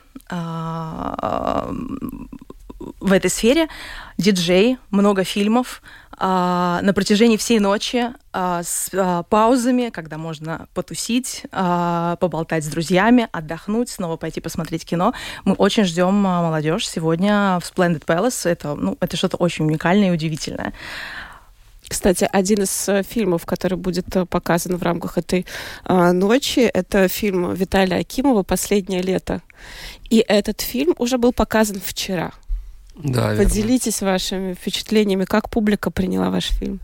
в этой сфере. Диджей, много фильмов, а, на протяжении всей ночи а, с а, паузами, когда можно потусить, поболтать с друзьями, отдохнуть, снова пойти посмотреть кино. Мы очень ждем молодежь сегодня в Splendid Palace. Это, ну, это что-то очень уникальное и удивительное. Кстати, один из э, фильмов, который будет э, показан в рамках этой а, ночи, это фильм Виталия Акимова «Последнее лето». И этот фильм уже был показан вчера. Да, Поделитесь верно. вашими впечатлениями, как публика приняла ваш фильм.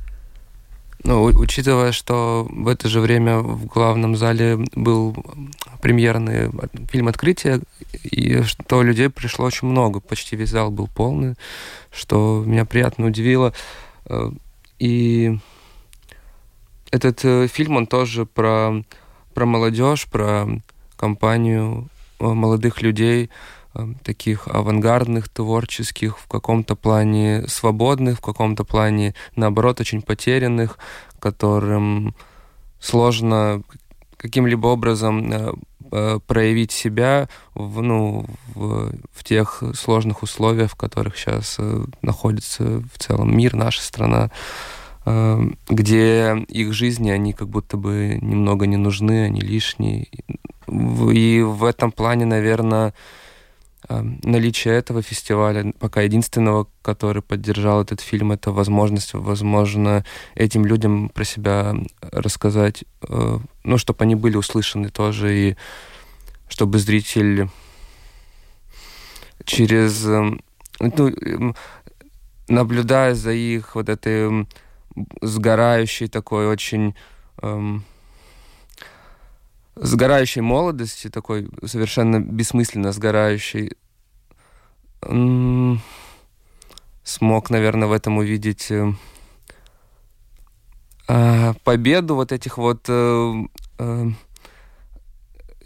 Ну, учитывая, что в это же время в главном зале был премьерный фильм «Открытие», и что людей пришло очень много, почти весь зал был полный, что меня приятно удивило. Э, и этот э, фильм, он тоже про, про молодежь, про компанию э, молодых людей, таких авангардных, творческих, в каком-то плане свободных, в каком-то плане, наоборот, очень потерянных, которым сложно каким-либо образом э, э, проявить себя в, ну, в, в тех сложных условиях, в которых сейчас э, находится в целом мир, наша страна, где их жизни, они как будто бы немного не нужны, они лишние. И в этом плане, наверное, Эм, наличие этого фестиваля, пока единственного, который поддержал этот фильм, это возможность, возможно, этим людям про себя рассказать, э, ну, чтобы они были услышаны тоже, и чтобы зритель через, эм, ну, эм, наблюдая за их вот этой сгорающей такой очень сгорающей молодости, такой совершенно бессмысленно сгорающей, смог, наверное, в этом увидеть э, а, победу вот этих вот э, э,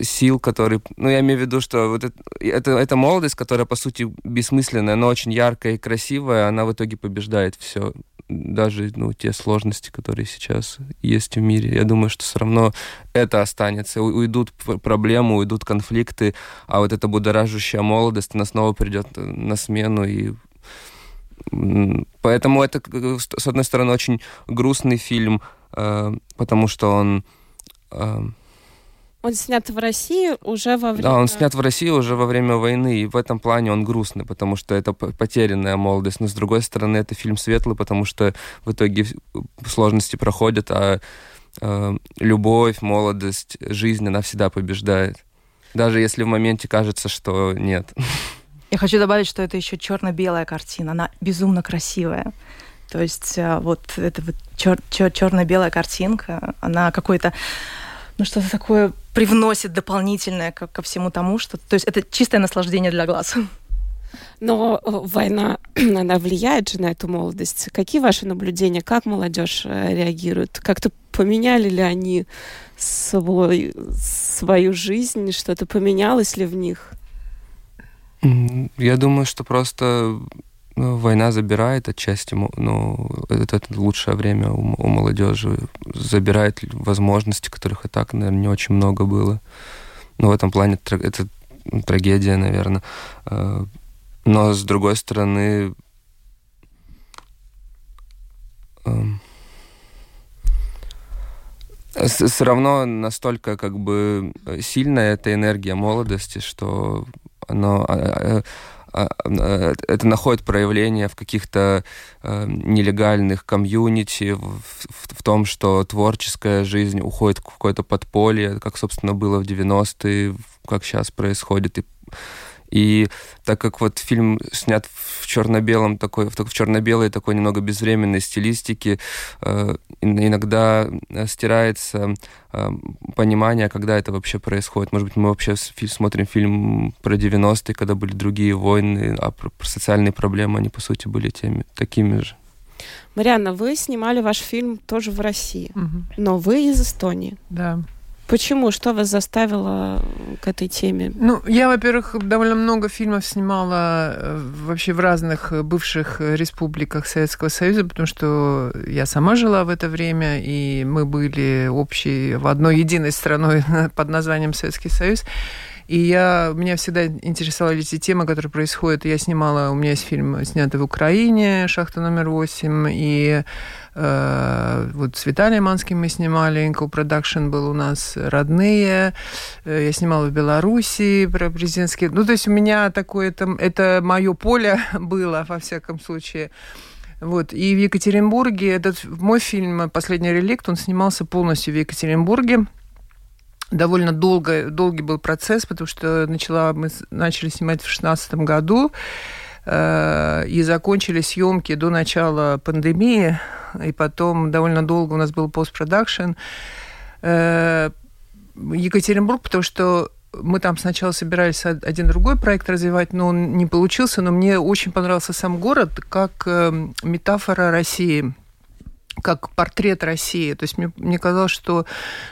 сил, которые... Ну, я имею в виду, что вот это, это, эта молодость, которая, по сути, бессмысленная, но очень яркая и красивая, она в итоге побеждает все даже ну, те сложности, которые сейчас есть в мире. Я думаю, что все равно это останется. Уйдут проблемы, уйдут конфликты, а вот эта будоражащая молодость, она снова придет на смену. И поэтому это, с одной стороны, очень грустный фильм, э, потому что он э, он снят в России уже во время... Да, он снят в России уже во время войны, и в этом плане он грустный, потому что это потерянная молодость. Но, с другой стороны, это фильм светлый, потому что в итоге сложности проходят, а э, любовь, молодость, жизнь, она всегда побеждает. Даже если в моменте кажется, что нет. Я хочу добавить, что это еще черно-белая картина. Она безумно красивая. То есть э, вот эта вот чер- чер- черно-белая картинка, она какой-то ну, что-то такое привносит дополнительное ко, ко всему тому, что... То есть это чистое наслаждение для глаз. Но э, война, она влияет же на эту молодость. Какие ваши наблюдения? Как молодежь э, реагирует? Как-то поменяли ли они свой, свою жизнь? Что-то поменялось ли в них? Я думаю, что просто ну, война забирает отчасти, ну, это, это лучшее время у, у молодежи, забирает возможности, которых и так, наверное, не очень много было. Но в этом плане это трагедия, наверное. А, но с другой стороны, все равно настолько как бы сильная эта энергия молодости, что оно а, а, а, а, это находит проявление в каких-то э, нелегальных комьюнити, в, в, в том, что творческая жизнь уходит в какое-то подполье, как, собственно, было в 90-е, как сейчас происходит. И, И так как вот фильм снят в черно-белом такой, в черно-белой такой немного безвременной стилистике, э, иногда стирается э, понимание, когда это вообще происходит. Может быть, мы вообще смотрим фильм про 90-е, когда были другие войны, а про, про социальные проблемы, они, по сути, были теми, такими же. Марианна, вы снимали ваш фильм тоже в России, Мгм. но вы из Эстонии. Да. Почему? Что вас заставило к этой теме? Ну, я, во-первых, довольно много фильмов снимала э, вообще в разных э, бывших э, республиках Советского Союза, потому что я сама жила в это время, и мы были общей в одной единой страной под названием Советский Союз. И я, меня всегда интересовали эти темы, которые происходят. Я снимала, у меня есть фильм, снятый в Украине, «Шахта номер восемь», и э, вот с Виталием Манским мы снимали, Co-Production был у нас «Родные», Э, я снимала в Беларуси про президентские... Ну, то есть у меня такое, это, это мое поле было, во всяком случае. Вот. И в Екатеринбурге, этот мой фильм «Последний реликт», он снимался полностью в Екатеринбурге. Довольно долго, долгий был процесс, потому что начала, мы начали снимать в 2016 году, э, и закончили съемки до начала пандемии, и потом довольно долго у нас был постпродакшн. Э, Екатеринбург, потому что мы там сначала собирались од- один другой проект развивать, но он не получился. Но мне очень понравился сам город как э, метафора России как портрет России. То есть мне, мне казалось, что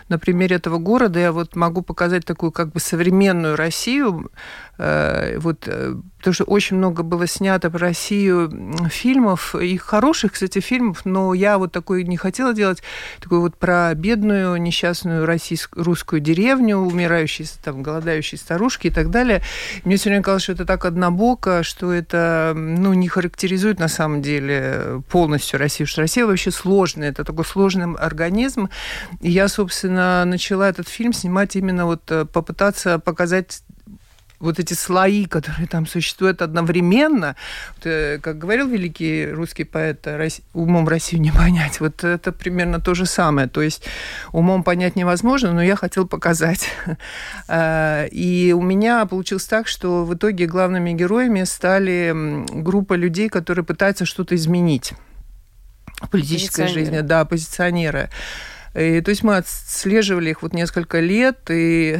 на примере этого города я вот могу показать такую как бы современную Россию. Э, вот, э, потому что очень много было снято про Россию фильмов, и хороших, кстати, фильмов, но я вот такой не хотела делать, такой вот про бедную, несчастную российскую, русскую деревню, умирающие, там, голодающие старушки и так далее. Мне все время казалось, что это так однобоко, что это, ну, не характеризует на самом деле полностью Россию, что Россия вообще сложная, это такой сложный организм. И я, собственно, начала этот фильм снимать именно вот э, попытаться показать вот эти слои, которые там существуют одновременно, э, как говорил великий русский поэт, э, «Рос- умом Россию не понять. Вот это примерно то же самое. То есть умом понять невозможно, но я хотел показать. Э, И у меня получилось так, что в итоге главными героями стали группа людей, которые пытаются что-то изменить в политической жизни. Да, оппозиционеры. И, то есть мы отслеживали их вот несколько лет, и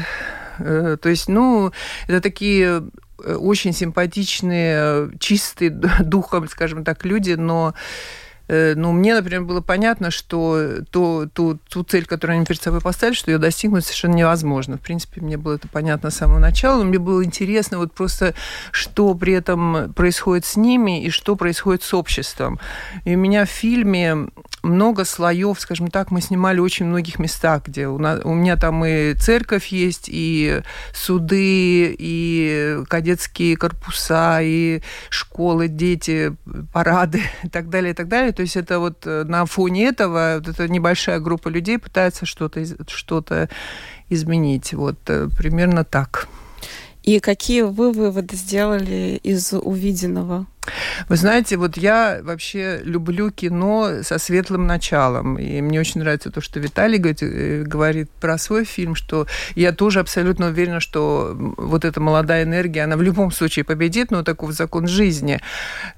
то есть, ну, это такие э, очень симпатичные, э, чистые духом, скажем так, люди, но э, ну, мне, например, было понятно, что то, ту, ту цель, которую они перед собой поставили, что ее достигнуть совершенно невозможно. В принципе, мне было это понятно с самого начала, но мне было интересно вот просто, что при этом происходит с ними и что происходит с обществом. И у меня в фильме много слоев, скажем так, мы снимали очень многих местах, где у, нас, у меня там и церковь есть, и суды, и кадетские корпуса, и школы, дети, парады и так далее, и так далее. То есть это вот э, на фоне этого вот эта небольшая группа людей пытается что-то что-то изменить. Вот э, примерно так. И какие вы выводы сделали из увиденного? Вы знаете, вот я вообще люблю кино со светлым началом. И мне очень нравится то, что Виталий говорит, э, говорит про свой фильм, что я тоже абсолютно уверена, что вот эта молодая энергия, она в любом случае победит, но таков закон жизни.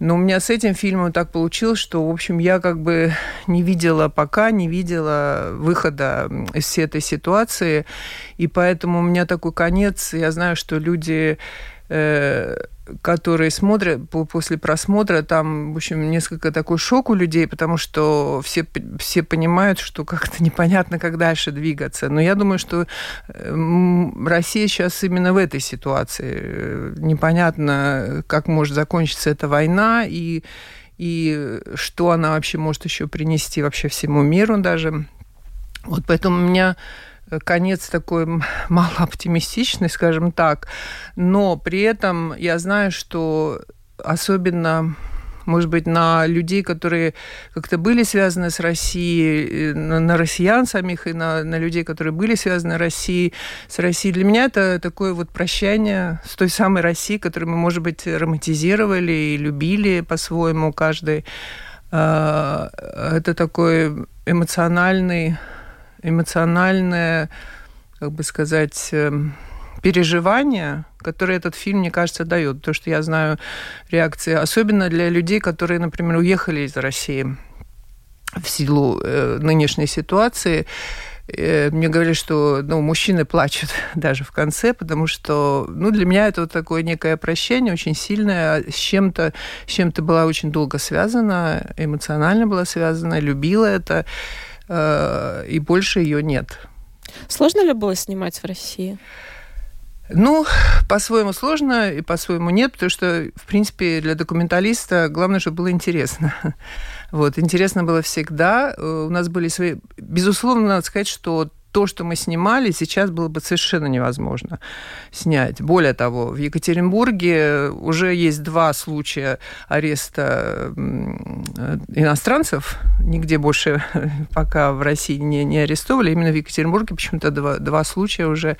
Но у меня с этим фильмом так получилось, что, в общем, я как бы не видела пока, не видела выхода из всей этой ситуации. И поэтому у меня такой конец. Я знаю, что люди которые смотрят по- после просмотра, там, в общем, несколько такой шок у людей, потому что все, все понимают, что как-то непонятно, как дальше двигаться. Но я думаю, что э, Россия сейчас именно в этой ситуации. Э, Непонятно, как может закончиться эта война и, и что она вообще может еще принести вообще всему миру даже. Вот поэтому у меня э, конец такой малооптимистичный, скажем так, но при этом я знаю, что особенно может быть, на людей, которые как-то были связаны с Россией, э, на, на россиян самих и на, на людей, которые были связаны Россией, с Россией. Для меня это такое вот прощание с той самой Россией, которую мы, может быть, романтизировали и любили по-своему каждый. А, Это такой эмоциональный, эмоциональное, как бы сказать, эм, переживания, которые этот фильм, мне кажется, дает. То, что я знаю реакции, особенно для людей, которые, например, уехали из России в силу э, нынешней ситуации. Э, мне говорили, что ну, мужчины плачут даже в конце, потому что ну, для меня это вот такое некое прощение, очень сильное, с чем-то, с чем-то была очень долго связана, эмоционально была связана, любила это, и больше ее нет. Сложно ли было снимать в России? Ну, по-своему сложно и по-своему нет, потому что, в принципе, для документалиста главное, чтобы было интересно. Вот, интересно было всегда. Э, у нас были свои... Безусловно, надо сказать, что то, что мы снимали, сейчас было бы совершенно невозможно снять. Более того, в Екатеринбурге уже есть два случая ареста иностранцев. Нигде больше пока в России не, не арестовали. Именно в Екатеринбурге почему-то два, два случая уже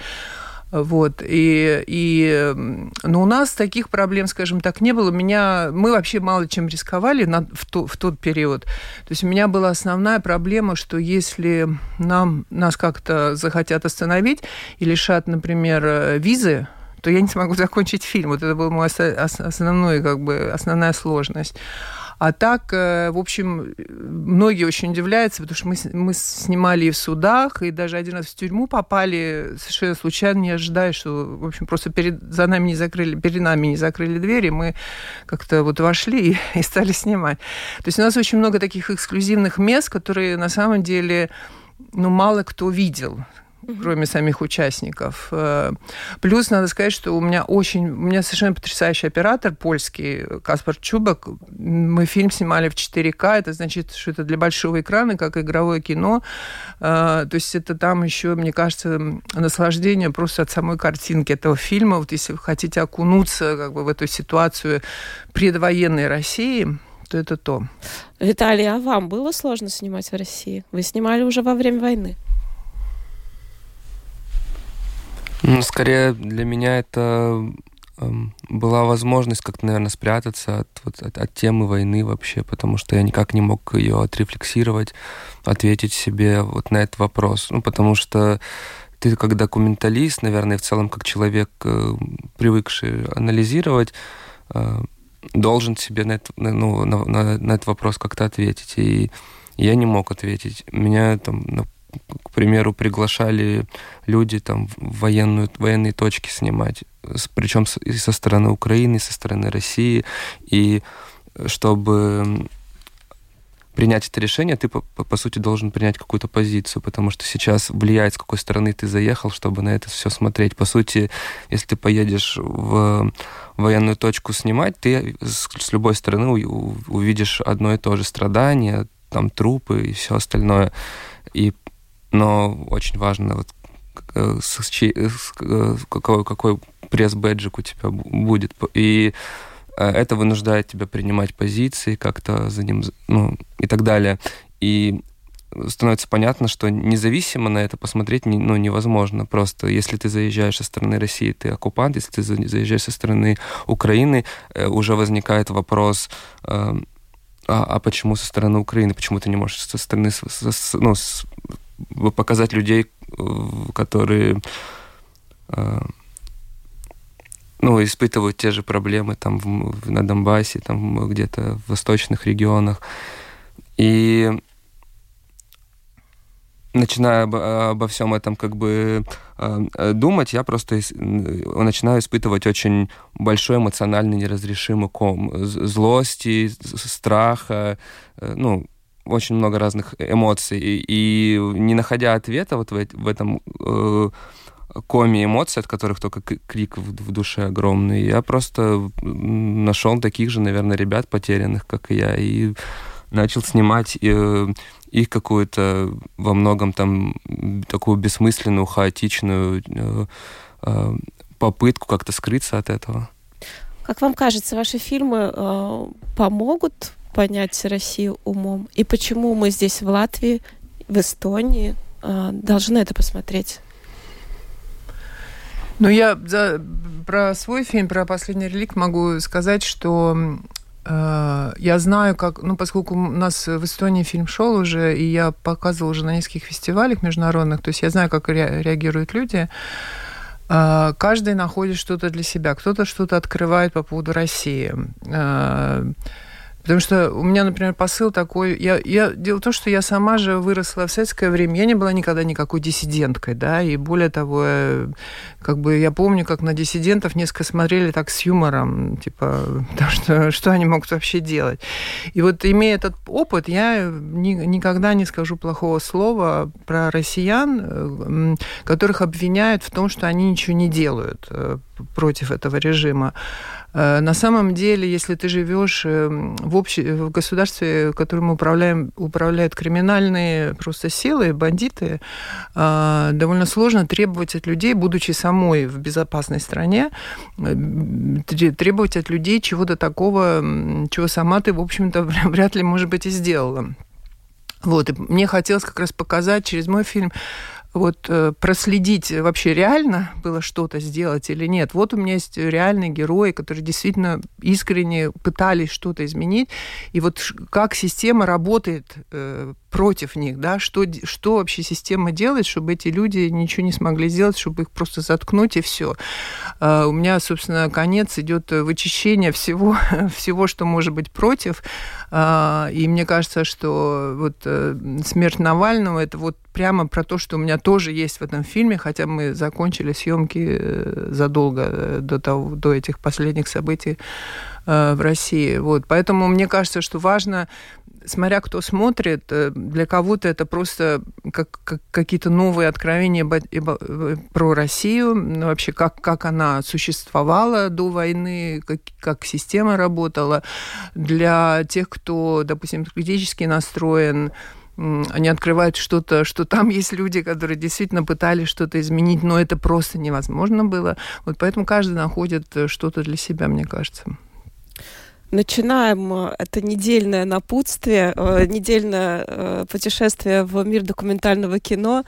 вот. И, и, но у нас таких проблем, скажем так, не было. Меня, мы вообще мало чем рисковали на, в, то, в тот период. То есть у меня была основная проблема, что если нам, нас как-то захотят остановить и лишат, например, визы, то я не смогу закончить фильм. Вот это была моя основной, как бы, основная сложность. А так, э, в общем, многие очень удивляются, потому что мы, мы снимали и в судах, и даже один раз в тюрьму попали совершенно случайно, не ожидая, что, в общем, просто перед, за нами не закрыли, перед нами не закрыли двери, мы как-то вот вошли и, и стали снимать. То есть у нас очень много таких эксклюзивных мест, которые на самом деле ну, мало кто видел кроме самих участников. Э, плюс надо сказать, что у меня очень, у меня совершенно потрясающий оператор польский, Каспар Чубак. Мы фильм снимали в 4К, это значит, что это для большого экрана, как игровое кино. Э, то есть это там еще, мне кажется, наслаждение просто от самой картинки этого фильма. Вот если вы хотите окунуться как бы в эту ситуацию предвоенной России, то это то. Виталий, а вам было сложно снимать в России? Вы снимали уже во время войны? Ну, скорее для меня это эм, была возможность как-то, наверное, спрятаться от, вот, от, от темы войны вообще, потому что я никак не мог ее отрефлексировать, ответить себе вот на этот вопрос. Ну, потому что ты как документалист, наверное, в целом как человек, э, привыкший анализировать, э, должен себе на, это, ну, на, на, на этот вопрос как-то ответить. И я не мог ответить. Меня там к примеру, приглашали люди там военную, военные точки снимать, причем и со стороны Украины, и со стороны России, и чтобы принять это решение, ты, по, по сути, должен принять какую-то позицию, потому что сейчас влияет, с какой стороны ты заехал, чтобы на это все смотреть. По сути, если ты поедешь в военную точку снимать, ты с, с любой стороны увидишь одно и то же страдание, там трупы и все остальное. И но очень важно, вот, э, с, с, э, какой, какой пресс-бэджик у тебя будет. И э, это вынуждает тебя принимать позиции, как-то за ним, ну, и так далее. И становится понятно, что независимо на это посмотреть ну, невозможно. Просто если ты заезжаешь со стороны России, ты оккупант, если ты заезжаешь со стороны Украины, уже возникает вопрос, э, а, а почему со стороны Украины, почему ты не можешь со стороны ну, показать людей, э, которые э, ну, испытывают те же проблемы там в, на Донбассе, там где-то в восточных регионах. И начиная об, обо всем этом как бы э, думать, я просто начинаю испытывать очень большой эмоциональный неразрешимый ком злости, страха, ну, очень много разных эмоций. И, не находя ответа вот в, в этом э, коме эмоций, от которых только крик в, в душе огромный, я просто нашел таких же, наверное, ребят потерянных, как и я, и начал снимать э, их какую-то во многом там такую бессмысленную, хаотичную э, э, попытку как-то скрыться от этого. Как вам кажется, ваши фильмы э, помогут понять Россию умом? И почему мы здесь, в Латвии, в Эстонии, а, должны это посмотреть? Ну, я за, про свой фильм, про «Последний реликт» могу сказать, что э, я знаю, как... Ну, поскольку у нас в Эстонии фильм шел уже, и я показывала уже на нескольких фестивалях международных, то есть я знаю, как ре, реагируют люди. А, каждый находит что-то для себя. Кто-то что-то открывает по поводу России. А, Потому что у меня, например, посыл такой... Я, я, дело в том, что я сама же выросла в советское время. Я не была никогда никакой диссиденткой, да, и более того, э, как бы я помню, как на диссидентов несколько смотрели так с юмором, типа, потому что что они могут вообще делать. И вот имея этот опыт, я ни, никогда не скажу плохого слова про россиян, э, которых обвиняют в том, что они ничего не делают э, против этого режима. На самом деле, если ты живешь в, обще... в государстве, которым управляем, управляют криминальные просто силы, бандиты, э, довольно сложно требовать от людей, будучи самой в безопасной стране, требовать от людей чего-то такого, чего сама ты, в общем-то, вряд ли, может быть, и сделала. Вот, и мне хотелось как раз показать через мой фильм вот э, проследить вообще реально было что-то сделать или нет. Вот у меня есть реальные герои, которые действительно искренне пытались что-то изменить. И вот как система работает э, против них, да, что, что вообще система делает, чтобы эти люди ничего не смогли сделать, чтобы их просто заткнуть и все. А, у меня, собственно, конец идет вычищение всего, всего, что может быть против. А, и мне кажется, что вот э, смерть Навального это вот прямо про то, что у меня тоже есть в этом фильме, хотя мы закончили съемки э, задолго э, до, того, до этих последних событий в России. Вот. Поэтому мне кажется, что важно смотря кто смотрит, э, для кого-то это просто как, как какие-то новые откровения э, про Россию, ну, вообще как, как она существовала до войны, как, как система работала. Для тех, кто, допустим, критически настроен, они открывают что-то, что там есть люди, которые действительно пытались что-то изменить, но это просто невозможно было. Вот поэтому каждый находит э, что-то для себя, мне кажется. Начинаем э, это недельное напутствие, э, недельное э, путешествие в мир документального кино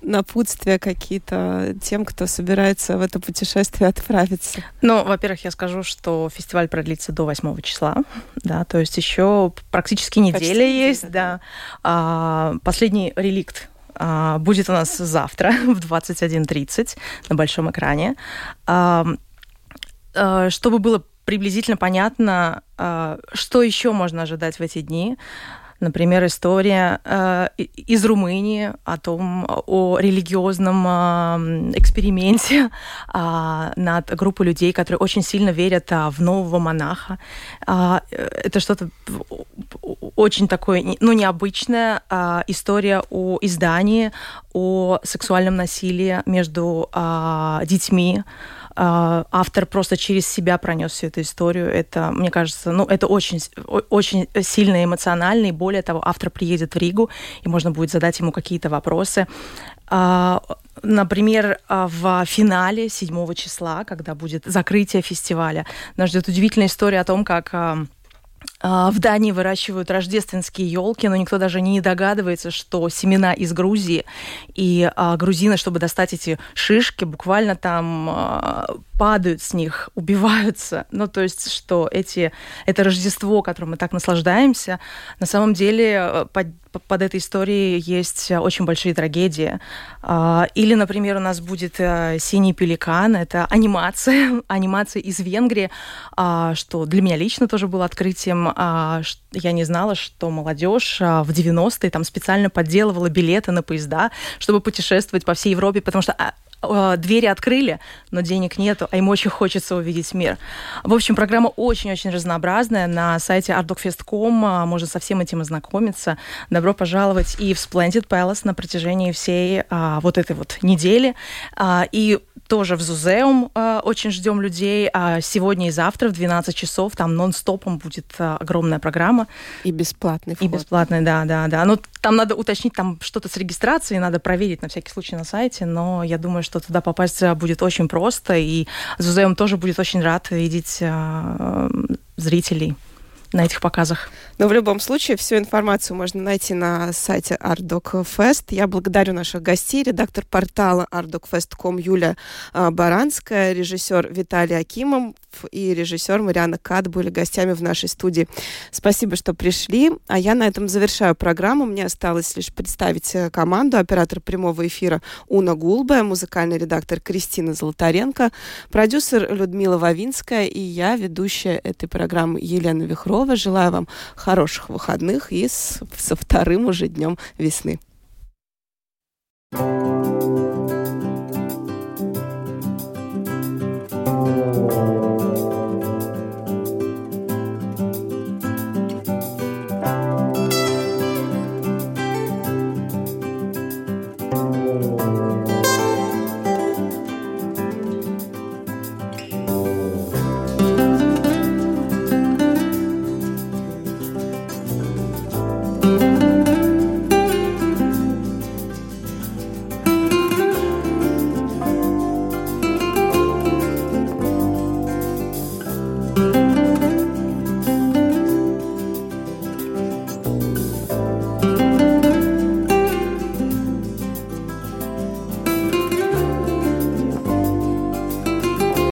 напутствия какие-то тем, кто собирается в это путешествие отправиться? Ну, во-первых, я скажу, что фестиваль продлится до 8 числа, да, то есть еще практически неделя Почти есть, неделя, да. да. А, последний реликт а, будет у нас завтра в 21.30 на большом экране. А, чтобы было приблизительно понятно, а, что еще можно ожидать в эти дни. Например, история э, из Румынии о том, о религиозном э, эксперименте над группой людей, которые очень сильно верят в нового монаха. Это что-то очень такое, ну, необычная э, история о издании, о сексуальном насилии между детьми. А, автор просто через себя пронес всю эту историю. Это, мне кажется, ну, это очень, очень сильно эмоционально, и более того, автор приедет в Ригу, и можно будет задать ему какие-то вопросы. А, например, а, в финале 7 числа, когда будет закрытие фестиваля, нас ждет удивительная история о том, как в Дании выращивают рождественские елки, но никто даже не догадывается, что семена из Грузии и а, грузины, чтобы достать эти шишки, буквально там а, падают с них, убиваются. Ну, то есть, что эти, это Рождество, которым мы так наслаждаемся, на самом деле э, под, под этой историей есть очень большие трагедии. А, или, например, у нас будет э, «Синий пеликан». Это анимация, анимация из Венгрии, а, что для меня лично тоже было открытием. А, я не знала, что молодежь в 90-е там специально подделывала билеты на поезда, чтобы путешествовать по всей Европе, потому что Э, двери открыли, но денег нету, а им очень хочется увидеть мир. В общем, программа очень-очень разнообразная. На сайте artdogfest.com а, можно со всем этим ознакомиться. Добро пожаловать и в Splendid Palace на протяжении всей а, вот этой вот недели. А, и тоже в Зузеум э, очень ждем людей. А сегодня и завтра в 12 часов там нон-стопом будет э, огромная программа. И бесплатный вход. И бесплатный, да, да, да. Ну, там надо уточнить, там что-то с регистрацией, надо проверить на всякий случай на сайте, но я думаю, что туда попасть э, будет очень просто, и Зузеум тоже будет очень рад видеть э, зрителей на этих показах. Но в любом случае всю информацию можно найти на сайте ArtDocFest. Я благодарю наших гостей, редактор портала artdocfest.com Юлия а, Баранская, режиссер Виталий Акимов и режиссер Мариана Кад были гостями в нашей студии. Спасибо, что пришли. А я на этом завершаю программу. Мне осталось лишь представить э, команду. Оператор прямого эфира Уна Гулбая, музыкальный редактор Кристина Золотаренко, продюсер Людмила Вавинская и я, ведущая этой программы Елена Вихрова. Желаю вам хороших выходных и с, со вторым уже днем весны.